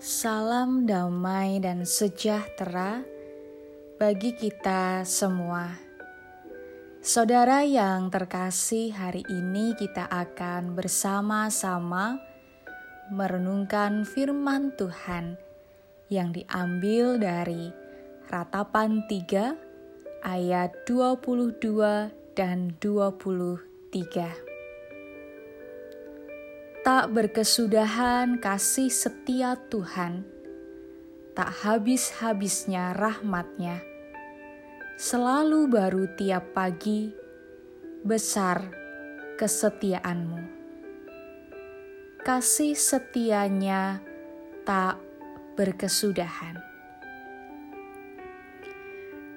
Salam damai dan sejahtera bagi kita semua. Saudara yang terkasih, hari ini kita akan bersama-sama merenungkan firman Tuhan yang diambil dari Ratapan 3 ayat 22 dan 23 tak berkesudahan kasih setia Tuhan, tak habis-habisnya rahmatnya, selalu baru tiap pagi, besar kesetiaanmu. Kasih setianya tak berkesudahan.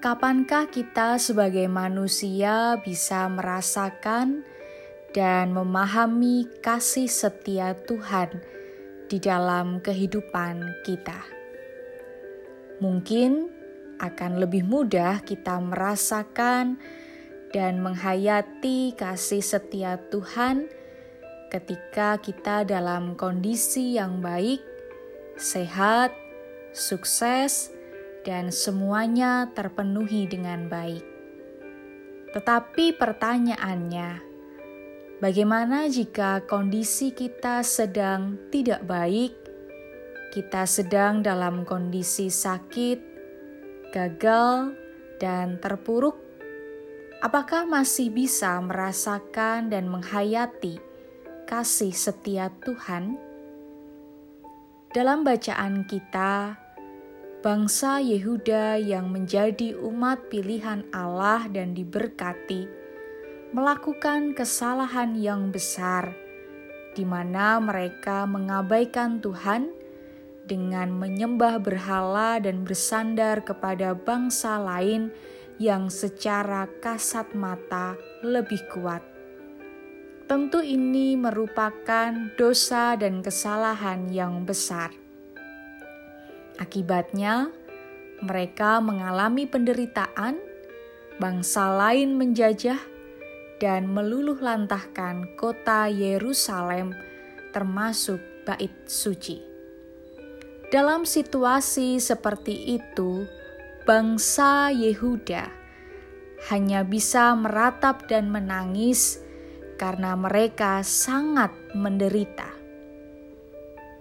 Kapankah kita sebagai manusia bisa merasakan dan memahami kasih setia Tuhan di dalam kehidupan kita. Mungkin akan lebih mudah kita merasakan dan menghayati kasih setia Tuhan ketika kita dalam kondisi yang baik, sehat, sukses, dan semuanya terpenuhi dengan baik. Tetapi pertanyaannya, Bagaimana jika kondisi kita sedang tidak baik, kita sedang dalam kondisi sakit, gagal, dan terpuruk? Apakah masih bisa merasakan dan menghayati kasih setia Tuhan? Dalam bacaan kita, bangsa Yehuda yang menjadi umat pilihan Allah dan diberkati melakukan kesalahan yang besar, di mana mereka mengabaikan Tuhan dengan menyembah berhala dan bersandar kepada bangsa lain yang secara kasat mata lebih kuat. Tentu, ini merupakan dosa dan kesalahan yang besar. Akibatnya, mereka mengalami penderitaan, bangsa lain menjajah, dan meluluh lantahkan kota Yerusalem, termasuk bait suci. Dalam situasi seperti itu, bangsa Yehuda hanya bisa meratap dan menangis karena mereka sangat menderita.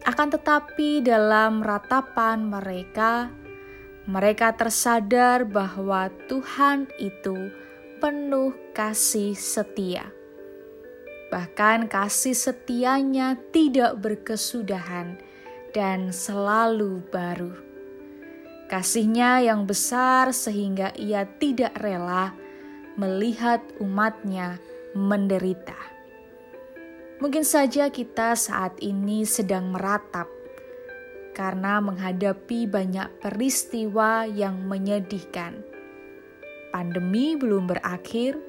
Akan tetapi, dalam ratapan mereka, mereka tersadar bahwa Tuhan itu penuh kasih setia. Bahkan kasih setianya tidak berkesudahan dan selalu baru. Kasihnya yang besar sehingga ia tidak rela melihat umatnya menderita. Mungkin saja kita saat ini sedang meratap karena menghadapi banyak peristiwa yang menyedihkan pandemi belum berakhir,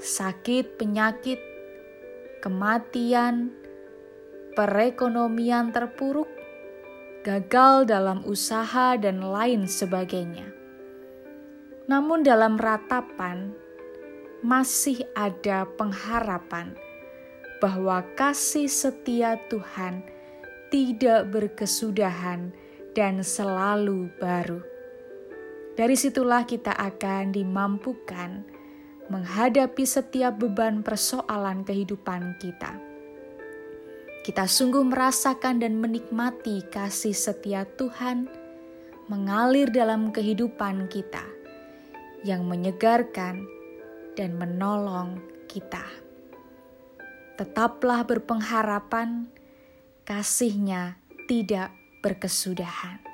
sakit, penyakit, kematian, perekonomian terpuruk, gagal dalam usaha, dan lain sebagainya. Namun, dalam ratapan masih ada pengharapan bahwa kasih setia Tuhan tidak berkesudahan dan selalu baru. Dari situlah kita akan dimampukan menghadapi setiap beban persoalan kehidupan kita. Kita sungguh merasakan dan menikmati kasih setia Tuhan mengalir dalam kehidupan kita yang menyegarkan dan menolong kita. Tetaplah berpengharapan, kasihnya tidak berkesudahan.